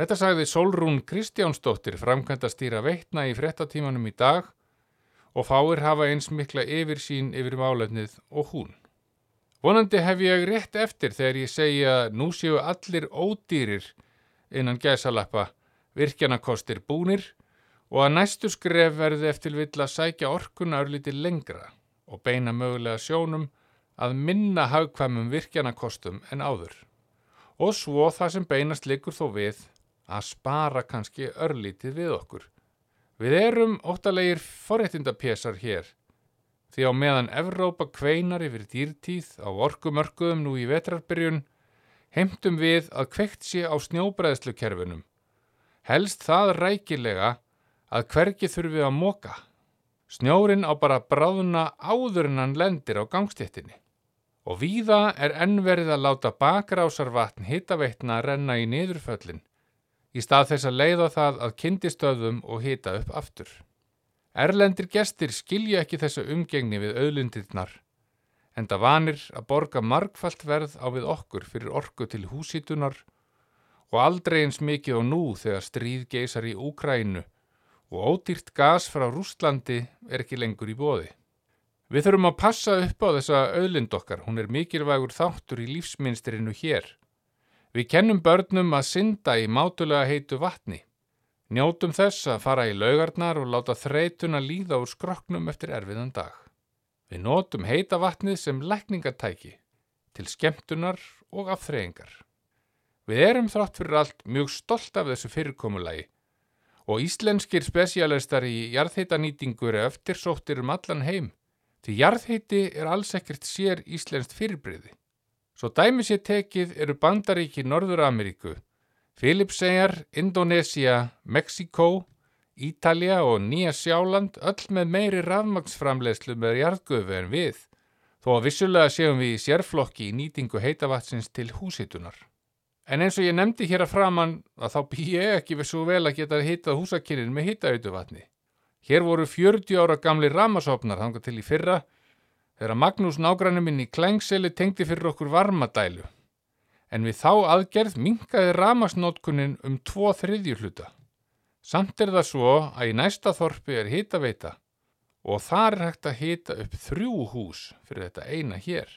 Þetta sagði Solrún Kristjánsdóttir framkvæmt að stýra veitna í frettatímanum í dag og fáir hafa eins mikla yfir sín yfir málefnið og hún. Vonandi hef ég rétt eftir þegar ég segja að nú séu allir ódýrir innan gæsalappa virkjanakostir búnir og að næstu skref verði eftir vill að sækja orkuna örlíti lengra og beina mögulega sjónum að minna hagkvæmum virkjanakostum en áður. Og svo það sem beinast likur þó við að spara kannski örlítið við okkur. Við erum óttalegir forréttindapésar hér því á meðan Evrópa kveinar yfir dýrtíð á orkumörkuðum nú í vetrarbyrjun heimtum við að kveikt sé á snjóbreðslukerfinum. Helst það rækilega að hvergi þurfi að móka. Snjórin á bara bráðuna áður en hann lendir á gangstéttinni. Og víða er ennverið að láta bakrásarvatn hittaveitna að renna í niðurföllin í stað þess að leiða það að kyndistöðum og hita upp aftur. Erlendir gestir skilja ekki þessa umgengni við auðlundirnar enda vanir að borga margfalt verð á við okkur fyrir orku til húsítunar og aldrei eins mikið á nú þegar stríð geysar í Úkrænu og ódýrt gas frá Rústlandi er ekki lengur í bóði. Við þurfum að passa upp á þessa auðlind okkar, hún er mikilvægur þáttur í lífsminstrinu hér. Við kennum börnum að synda í mátulega heitu vatni. Njótum þess að fara í laugarnar og láta þreytuna líða úr skroknum eftir erfiðan dag. Við nótum heita vatnið sem lækningatæki til skemmtunar og afþreyingar. Við erum þrátt fyrir allt mjög stolt af þessu fyrirkomulagi og íslenskir spesialistar í jarðheitanýtingur er eftir sóttir um allan heim því jarðheiti er alls ekkert sér íslenskt fyrirbriði. Svo dæmi sér tekið eru bandaríki Norður-Ameríku, Filipsegjar, Indonesia, Mexiko, Ítalja og Nýja Sjáland öll með meiri rafmagsframlegslu með jarðgöfu en við, þó að vissulega séum við í sérflokki í nýtingu heitavatsins til húsitunar. En eins og ég nefndi hér að framann að þá bý ég ekki við svo vel að geta hitað húsakynnin með hitaautuvatni. Hér voru 40 ára gamli ramasopnar hanga til í fyrra þegar Magnús nágrannum minn í Klængseli tengdi fyrir okkur varmadælu. En við þá aðgerð minkaði ramasnótkunnin um tvo þriðjur hluta. Samt er það svo að í næsta þorpi er hitaveita og þar er hægt að hita upp þrjú hús fyrir þetta eina hér.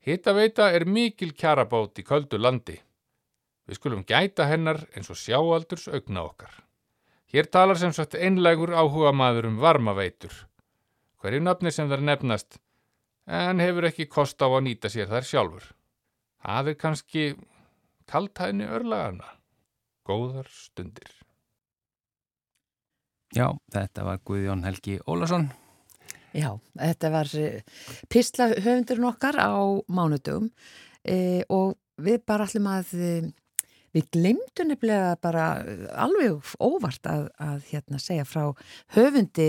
Hitaveita er mikil kjarabót í köldu landi. Við skulum gæta hennar eins og sjáaldurs augna okkar. Hér talar sem sagt einlegur áhuga maður um varmaveitur. Hverju nafni sem þar nefnast en hefur ekki kost á að nýta sér þær sjálfur. Það er kannski kaltæðni örlagana. Góðar stundir. Já, þetta var Guðjón Helgi Ólason. Já, þetta var eh, Písla höfundurinn okkar á mánudögum e, og við bara allum að eh, við glemdu nefnilega bara alveg óvart að, að hérna, segja frá höfundi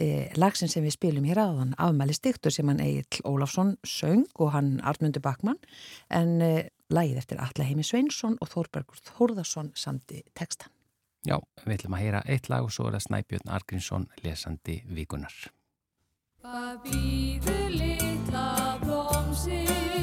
e, lagsin sem við spilum hér áðan afmæli stiktur sem hann Egil Ólafsson söng og hann Arnmundur Bakmann en e, lagið eftir Alla Heimi Sveinsson og Þórbergur Þórðarsson samti tekstan. Já, við ætlum að heyra eitt lag og svo er það Snæbjörn Argrínsson lesandi vikunar. Hvað býður litla blómsins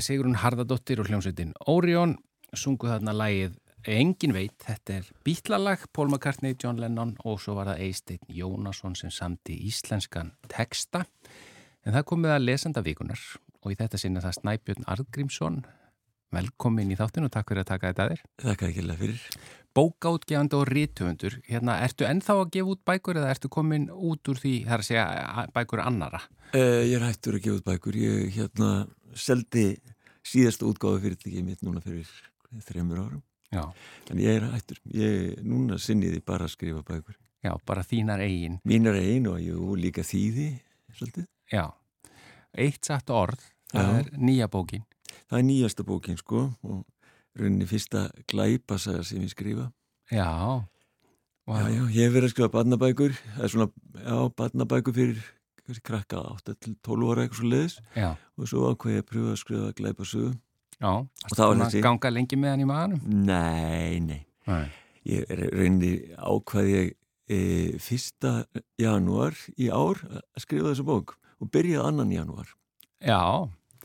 Sigrun Harðardóttir og hljómsveitin Orion sungu þarna lægið Engin veit, þetta er bítlalag Paul McCartney, John Lennon og svo var það Eisteinn Jónasson sem samti íslenskan texta. En það komið að lesanda vikunar og í þetta sinna það Snæbjörn Arðgrímsson velkomin í þáttinu og takk fyrir að taka þetta aðeir Takk ekki alveg fyrir. Bókáttgefandi og rítufundur hérna, ertu ennþá að gefa út bækur eða ertu komin út úr því, það er að segja bækur annara? Uh, ég er hættur að gefa út bækur. Ég hérna seldi síðasta útgáðu fyrirtækið mitt núna fyrir þreymur árum. Já. en ég er hættur, ég núna sinniði bara að skrifa bækur. Já, bara þínar eigin. Mínar eigin og ég líka þýði svolítið. Já, eitt satt orð það Já. er nýja bókin. Það er nýjasta bókin sko og rauninni fyrsta glæpasaga sem ég skrifa. Já, já, já, ég hef verið að skrifa barnabækur. Það er svona, já, barnabækur fyrir kannski krakka 8-12 ára eitthvað svo leiðis já, og svo ákveði ég að pröfa að skrifa glæpasögu já Og það var að þessi- Ganga lengi með hann í maðanum Nei, nei Nei. Ég rauninni ákvaði ég e, fyrsta janúar í ár að skrifa þessa bók og byrjaði annan janúar. Já,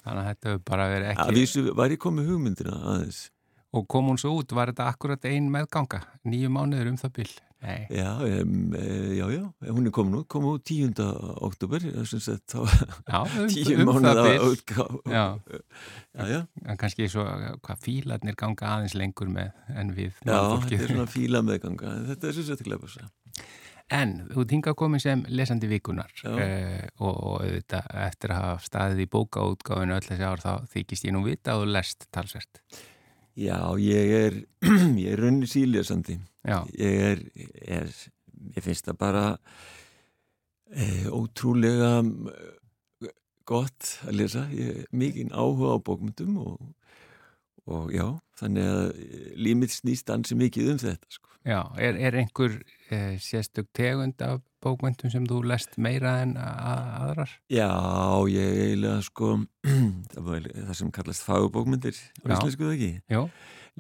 þannig að þetta hefur bara verið Að ekki vísu var ég komið hugmyndina aðeins. Og kom hún svo út, var þetta akkurat ein meðganga nýju mánuður um það byll Já, um, já, já, hún er komin út, kom út 10. oktober, um, tíu um það mánuða. Já, Já, kannski svo hvað fílarnir ganga aðeins lengur með en við já, þetta er svona fíla meðganga, þetta er sem sagt glæpa sig. En þú tinga komin sem lesandi vikunar uh, og, og auðvitað eftir að hafa staðið í bókaútgáfinu öll þessi ár þá þykist ég nú vita að þú lest talsvert. Já, ég er, (clears throat) ég er raunni síljösandi. Ég er, er ég finnst það bara e, ótrúlega eh, gott að lesa ég er mikinn áhuga á bókmyndum og, og já þannig að límið snýst ansi mikið um þetta sko. Já, er, er einhver uh, sérstök tegund af bókmyndum sem þú lest meira en aðrar? Já, ég eiginlega sko (clears throat) það, sem kallast fagurbókmyndir á Já. íslensku það ekki Jó,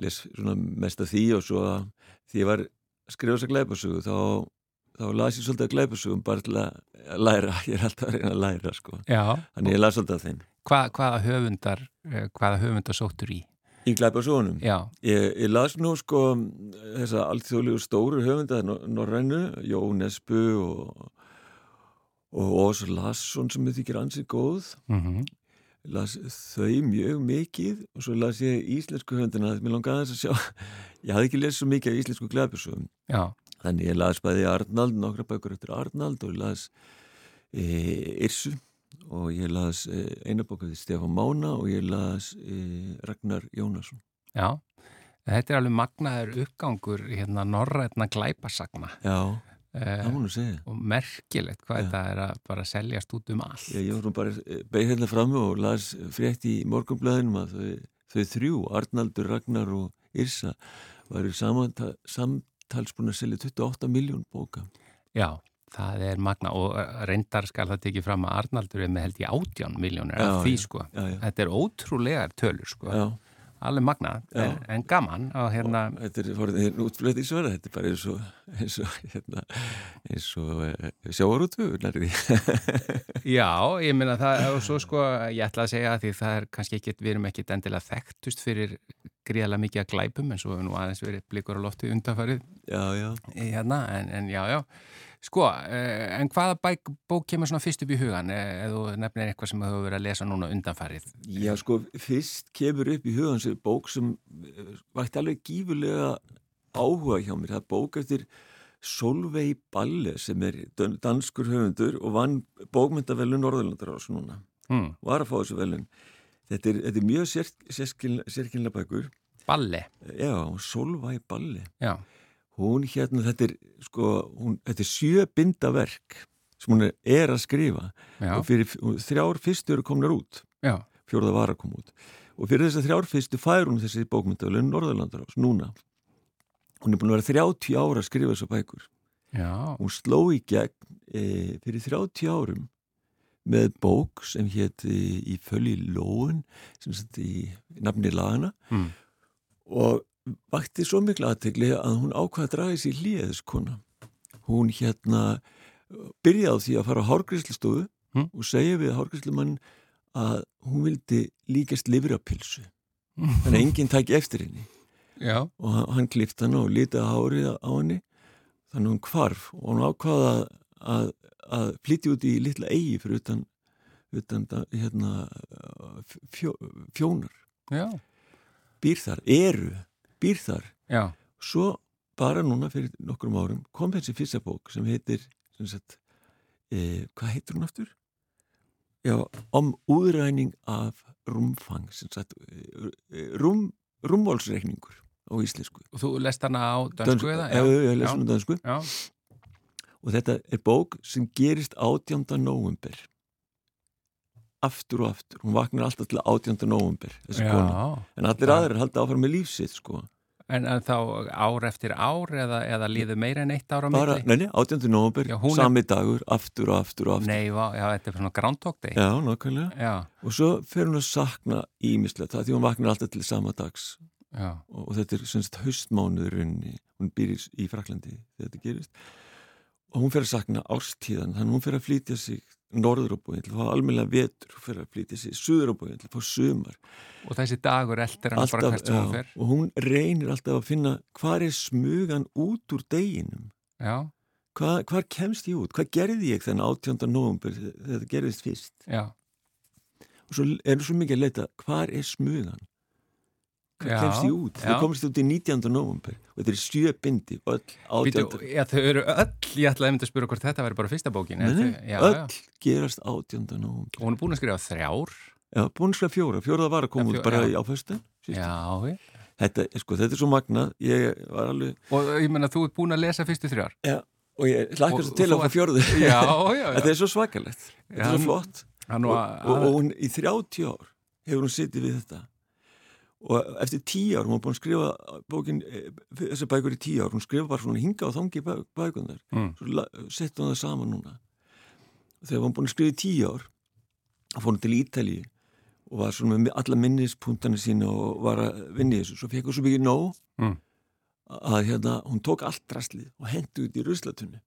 les svona mest af því og svo að því ég var að skrifa þess að glæpasugu þá, þá las ég svolítið að glæpasugum bara til að læra, (laughs) ég er alltaf að reyna að læra sko. já. Þannig ég las svolítið af þeim. Hva, hvaða höfundar, uh, hvaða höfundar sóttur í? Í glæpasugunum. Já, Ég, ég las nú sko þessa allþjóðlegu stóru höfunda Norrænu, Jón Esbu og, og Ós Larsson sem ég þykir ansið góð. mm Las þau mjög mikið og svo las ég íslensku höfundina mér langaði aðeins að sjá, (laughs) ég hafði ekki lesið svo mikið af íslensku glæpasugum. já, Þannig ég las bæði Arnald, nokkra bækur eftir Arnald og ég las e, Irsu og ég las e, eina bók eftir Stefán Mána og ég las e, Ragnar Jónasson. já. Þetta er alveg magnaður uppgangur hérna norrætna glæpasagna Já, uh, og merkilegt hvað Já. þetta er að bara seljast út um allt. Ég, ég nú bara beig hérna frammi og las frétt í morgunblæðinum að þau, þau þrjú, Arnaldur, Ragnar og Irsa, varu samtals búin að selja 28 miljón bóka. Já, það er magna og uh, reyndar skal það tekið fram að Arnaldur er með held í átján miljónir Já, af því sko. Já, já, Þetta er ótrúlegar tölur sko. já. Alveg magna, en, en gaman og hérna, Og Þetta er fórðin útflöðt í svara, þetta er bara eins og, eins og, hérna, eins og uh, sjávarútu, nærði. (laughs) já, ég minna það og svo sko, ég ætla að segja að því það er kannski ekkit, við erum ekkit endilega þekktust fyrir gríðarlega mikið að glæpum en svo hefur nú aðeins verið blikur á lofti undanfarið hérna, en, en já, já sko, eh, en hvaða bæk, bók kemur svona fyrst upp í hugan, eh, eða þú nefnir eitthvað sem þú hefur verið að lesa núna undanfarið Já, sko, fyrst kemur upp í hugan sér bók sem eh, vakti alveg gífurlega áhuga hjá mér. Það er bók eftir Solveig Balle sem er dan- danskur höfundur og vann bókmyndavelun Norðurlandar ás núna. hmm. Var að fá þessu velun. Þetta er, þetta er mjög sér, sérkynlega bækur. Balli, Já, Solveig Balle. já, Hún hérna, þetta er, sko, hún, þetta er sjö bindaverk sem hún er, að skrifa. Já, og fyrir þrjár fyrstu eru komnar út. já. Fjórða var að koma út. Og fyrir þess að þrjár fyrstu fær hún þessi bókmyndavölun Norðurlandarás núna. Hún er búin að vera 30 ára að skrifa þessar bækur. Já, hún sló í gegn e, fyrir 30 árum með bók sem hétt e, í följi lóun sem sett í nafni lagana mm. og vakti svo miklu aðtegli að hún ákvaða að draga sér hlýðiskona hún hérna byrjaði á því að fara á hárgríslustofu Mm. og segja við hárgríslumann að hún vildi líkast livrapilsu þannig að enginn tæki eftir henni Já. og hann, hann klift hann og lítið hárið á henni þannig að hún kvarf og hún ákvaða að, að flytja út í litla eigi fyrir utan, utan hérna, fjó, fjónar Já. býr þar, eru býr þar Já. svo bara núna fyrir nokkrum árum kom þessi fyrsta bók sem heitir sem sagt, e, hvað heitir hún aftur? Já, om úðræning af rúmfang sagt, e, rúm, rúmválsreikningur á íslensku og þú lest hana á dansku eða? Já, ég lest hana á dansku Já. Og þetta er bók sem gerist 18. november aftur og aftur hún vaknar alltaf til 18. november en allir aðrir halda áfram með lífsitt sko En, en þá ár eftir ár eða, eða líður meira en eitt ára Bara, Nei, nei, 18. november, sami er... dagur, aftur og aftur og aftur. Nei, va, já, þetta er svona Day. Já, nákvæmlega. Og svo fer hún að sakna ímislega það því hún vaknar alltaf til sama dags. Og, og þetta er semst haustmánuðurinn, hún býr í Fraklandi þegar þetta gerist. Og hún fer að sakna árstíðan, þannig hún fer að flytja sig norður á búin til að fá almenna vetur. Og fer að flytja sig söður á búin til að fá sömar og þessi dagur eldir hann bara hvert sem hún fer. og hún reynir alltaf að finna hvað er smugan út úr deginum? Hva, hvað kemst ég út? Hvað gerði ég þennan 18. november þegar þetta gerðist fyrst? Já. og svo er það svo mikið að leita hvað er smugan hvað kemst ég út. Það komst út í 19. november og þetta er sjöbindi þau eru öll, ég ætlaði að spura hvort þetta væri bara fyrsta bókin Nei, nei, öll gerast átjönda november og hún er búin að skrifa þrjár. Já, búin að skrifa fjóra, fjóra var að koma út bara já. á þetta, sko, þetta er svo magnað. Ég var alveg Og ég menna þú ert búin að lesa fyrstu þrjár. Já, og ég hlakkar svo til fá fjóruðu Þetta er svo svakalegt, þetta er svo flott. og hún í 30 ár hefur hún sittið við þetta og eftir tíu ár, hún var búin að skrifa bókin, eh, þessar bækur í tíu ár hún skrifa bara svona hinga og þangi bækunar mm. svo settu hún það saman núna þegar hún búin að skrifa í tíu ár fór hún til Ítali og var svona með alla minnispunktarnir sína og var að vinni þessu, svo fekk hún svo mikið nóg mm. að hérna hún tók allt drastlið og hendi út í Ruslatunni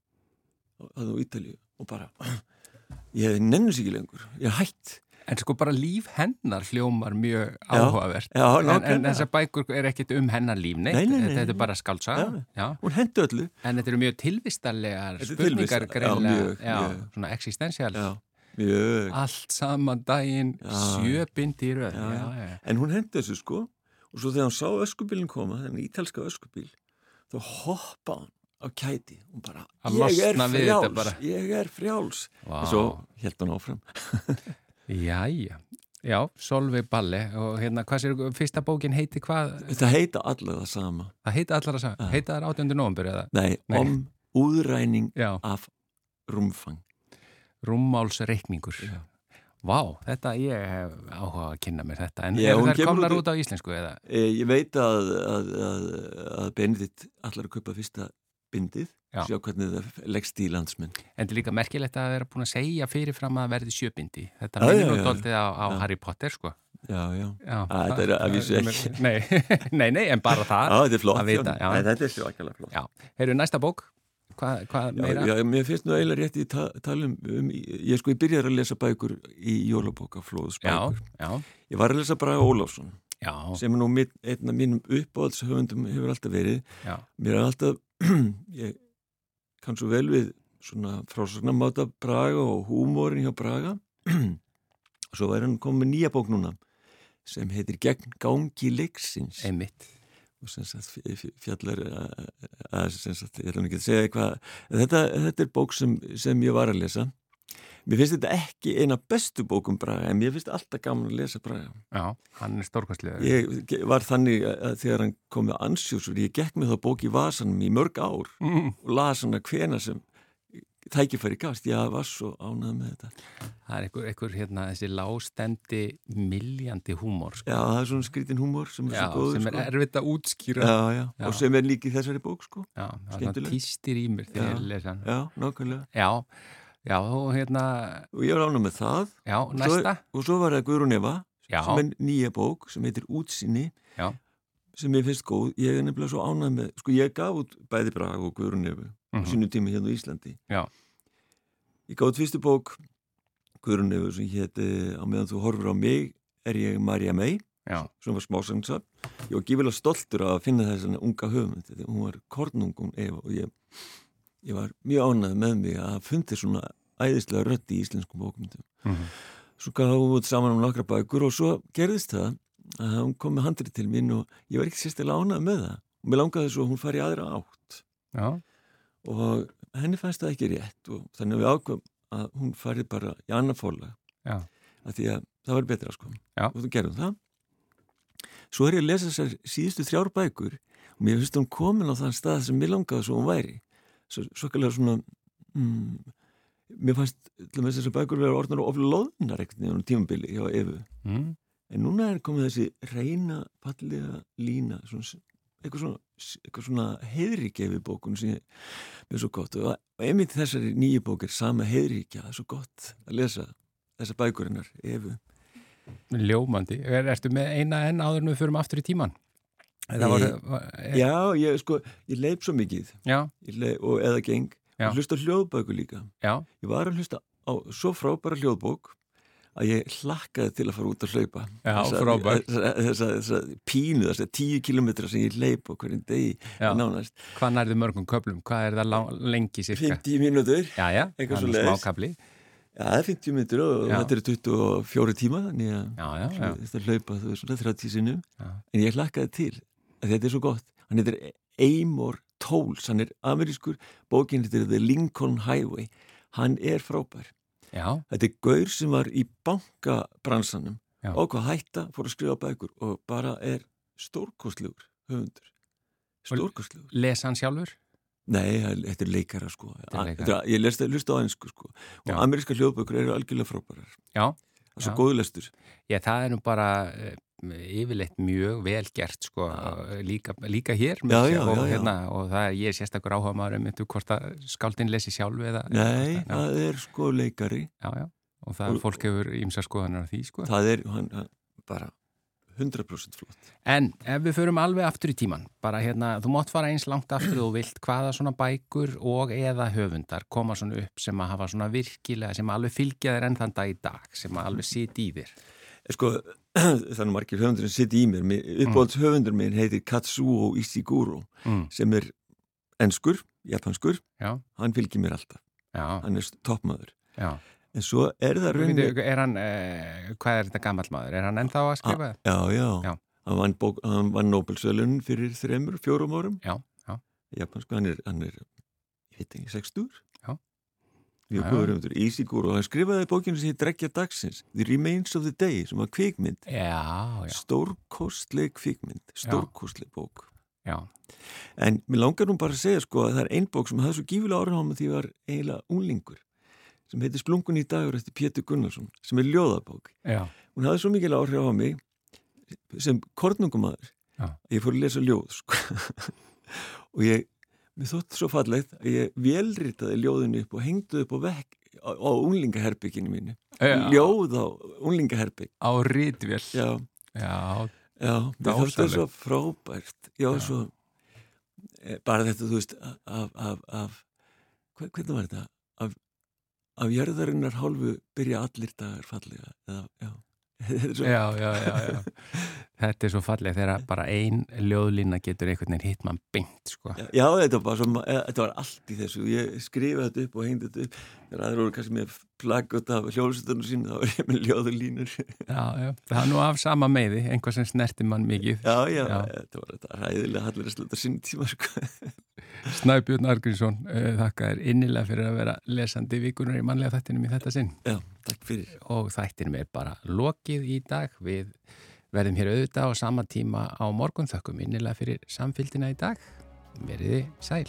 að á Ítali og bara (clears throat) ég nennus ekki lengur, ég er hætt En sko bara líf hennar hljómar mjög áhugavert. Já, já, en, en þessar bækur er ekkit um hennar líf, neitt. Nei, nei, nei, þetta er bara skáltsaga. Já, hún hendur öllu. En þetta eru mjög tilvistarlegar spurningar greinlega, svona existential. Allt saman daginn, sjöbind í röð. En hún hendur þessu sko og svo þegar hún sá öskubílinn koma, þennan ítalska öskubíl, þá hoppa hann á kæti og bara, ég er frjáls, ég er frjáls. Wow. Og svo held hann áfram. (laughs) Jæja, já, Solveig Balli og hérna, hvað sér, fyrsta bókin heiti hvað? Það heita allar það sama Það heita allar það sama, heita það 18. november eða? Nei, Nei. om úðræning já. af rúmfang Rúmmálsreikningur. Vá, þetta, ég hef áhuga að kynna mér þetta, en hefur þær komnar út á íslensku eða? Ég veit að, að, að, að Benedikt allar að kaupa fyrsta bindið. Sjá hvernig það leggst í landsmenn. En þetta er líka merkilegt að það er búin að segja fyrirfram að verði sjöbindi. Þetta minnir nú doldið á, á Harry Potter sko. Já, já, já. Að, þetta er að vísu ekki. nei, (laughs) nei, nei, en bara það. Já, þetta er flott, vita, já. Nei, þetta er svakalega flott. Já, heyrðu næsta bók. Hvað hva meira? Já, mér finnst nú eiginlega rétt í ta talum um, ég sko, ég byrjar að lesa bækur í jólabókaflóðsbækur Já, já. Ég var að lesa Braga Ólafsson sem er nú einn af mínum uppáhaldshöfundum hefur alltaf verið. Já. mér er alltaf (clears throat) ég kann svo vel við svona frásagnamáta Braga og húmórin hjá Braga. Og (clears throat) svo er hann komið nýja bók núna sem heitir Gegn gangi leiksins. Einmitt. Og sem sagt fjallar að sem sagt, ég ætlum ekki að segja eitthvað þetta, þetta er bók sem, sem ég var að lesa Mér finnst þetta ekki eina bestu bókum Braga en mér finnst alltaf gaman að lesa Braga. Já, hann er stórkvæslega. Ég var þannig að þegar hann kom með ansjósur, ég gekk með þá bók í vasanum í mörg ár mm. og las hann að hvena sem tækifæri gafst, ég var svo ánað með þetta. Það er einhver, einhver hérna, þessi lástendi miljandi húmor. Sko. Já, það er svona skrítin húmor sem er já, svo góður. sem er sko. erfitt að útskýra. Já, já, já, og sem er líkið þessari bók, sko. Já, það týstir í mér þegar ég lesa. Já, nákvæmlega. Já, Já, og hérna... Og ég var ánum með það. Já, næsta. Svo, og svo var það Guðrún Eva, Já. sem er nýja bók, sem heitir Útsinni, Já. sem ég finnst góð. Ég er nefnilega svo ánum með, sko ég gaf út bæði Braga og Guðrún Eva mm -hmm. sínu tími hérna í Íslandi. Já. Ég gaf út fyrstu bók, Guðrunni sem hétti á meðan þú horfur á mig er ég Marja May sem var smásangsar ég var gífilega stoltur að finna þess unga höfund hún var kornungun Eva og ég, ég var mjög ánægð með mig að fundi svona æðislega rött í íslenskum bókmyndum mm -hmm. svo gaf hún út saman um nokkra bækur og svo gerðist það að hún kom með handrið til mín og ég var ekki sérstilega ánægð með það. Og mér langaði svo að hún fari aðra átt. Já. og henni fannst það ekki rétt og þannig að við ákvæm að hún fari bara í annar fóla að því að það var betra sko. Já. og þú gerðum það. Svo er ég að lesa þessar síðustu þrjár bækur og mér finnst hún komin á þann stað sem mér langaði svo hún væri kallar svona mm, mér fannst þessar bækur verið orðnar og ofla loðnar ekkert á tímabili hjá Efu mm. en núna er komið þessi reyna pallega lína svona, eitthvað svona, svona heiðríkja við bókun sem er svo gott og einmitt þessari nýju bók er sama heiðríkja, það er svo gott að lesa þessar bækurinnar Efu Ljómandi. Er, ertu með eina enn áður en við förum aftur í tíman? Var, var, er... Já, ég, sko, ég leip svo mikið leip, og eða geng Já. og hlusta hljóðbæku líka. Já. Ég var að hlusta á svo frábæra hljóðbók að ég hlakkaði til að fara út að hlaupa. Já, frábært. Þess að pínu, þess að tíu kilometra sem ég leip og hverjum degi nánast. Hvað nærðu mörgum köplum? Hvað er það lengi cirka? 50 mínútur. Já, já, það er smá kapli. Já, það er 50 minnir og já. þetta eru 24 tíma þannig að er hlaupa þú veist svona 30 sinnum en ég hlakkaði til þetta er svo gott. Hann heitir Eymor Tóls hann er amerískur, bókinn heitir The Lincoln Highway. Hann er frábær. Já. þetta er gaur sem var í bankabransanum og hvað hætta fór að skrifa bækur og bara er stórkostlugur höfundur. Stórkostlugur Lesa hann sjálfur? Nei, þetta er leikara sko. Leikara. Ég lesta á einsku sko. Og já. ameríska hljóðbökur eru algjörlega frábærar. Já Svo góðlestur. Já, það er nú bara uh, yfirleitt mjög vel gert sko líka, líka hér já, já, og, já, hérna, og það er ég sérstakur áhuga maður um hvort að skáldin lesi sjálf eða Nei, eða, það er sko leikari. Já, já, og það og, fólk hefur ímsa skoðanar á því sko. Það er hann, bara 100% flott. En ef við förum alveg aftur í tíman, bara hérna, þú mátt fara eins langt aftur og vilt hvaða svona bækur og eða höfundar koma svona upp sem að hafa svona virkilega, sem alveg fylgja þér enn þann dag í dag, sem alveg siti í þér. Sko, (clears throat) þannig margir höfundur sem siti í mér, uppbóðs mm. höfundur minn heitir Katsuo Ishiguro mm. sem er ennskur, japanskur, Já. hann fylgir mér alltaf, Já. hann er toppmaður. Já. En svo er það rauninni... Er hann, eh, hvað er þetta gammal maður? Er hann ennþá að skrifa það? Já, já. já. Hann vann, vann, vann Nobel-sölun fyrir þreymur, fjórum árum. Já, já. Japansku, hann er, hann er, ég veit ekki, sextur. Já. Við erum góður um þetta, Ísigur, og hann skrifaði bókinu sem hér Drekja dagsins, The Remains of the Day, sem var kvikmynd. Já, já. Stórkostleg kvikmynd, stórkostleg bók. Já. En mér langar nú bara að segja, sko, að það er einn bók sem hafði svo gífilega ára á mig því að ég var eiginlega unlingur sem heitir Splungun í dagur eftir Pétur Gunnarsson sem er ljóðabók Já. hún hafði svo mikil áhrif á mig sem kornungumadur ég fór að lesa ljóð sko. (laughs) og ég mér þótt svo fallegt að ég velritaði ljóðinu upp og hengdu upp á vekk á, á unglingaherbygginu mínu Já. ljóð á unglingaherbygg á rítvél Já, Já. Já mér þótt það svo frábært Já, svo e, bara þetta, þú veist af, af, af hvernig var þetta? Af af jörðarinnar hálfu byrja allir dagar fallega eða, já. (laughs) já, já, já, já þetta er svo fallega þegar bara ein ljóðlína getur einhvern veginn hitt mann beint sko. já, já, þetta var, svo, þetta var allt í þessu ég skrifaði þetta upp og hengdi þetta upp þegar aðra voru kannski með flaggut af hljóðstöðunum sín þá var ég með ljóðlínur (laughs) já, já, það er nú af sama meði einhvað sem snerti mann mikið já, já, já. þetta var þetta ræðilega hallir að sluta sín tíma sko (laughs) Snæbjörn Argrínsson, uh, þakka þér innilega fyrir að vera lesandi vikunar í mannlega þættinum í þetta sinn. Já, takk fyrir. Og þættinum er bara lokið í dag. Við verðum hér auðvitað á sama tíma á morgun. Þakkum innilega fyrir samfélgina í dag. Verðið sæl.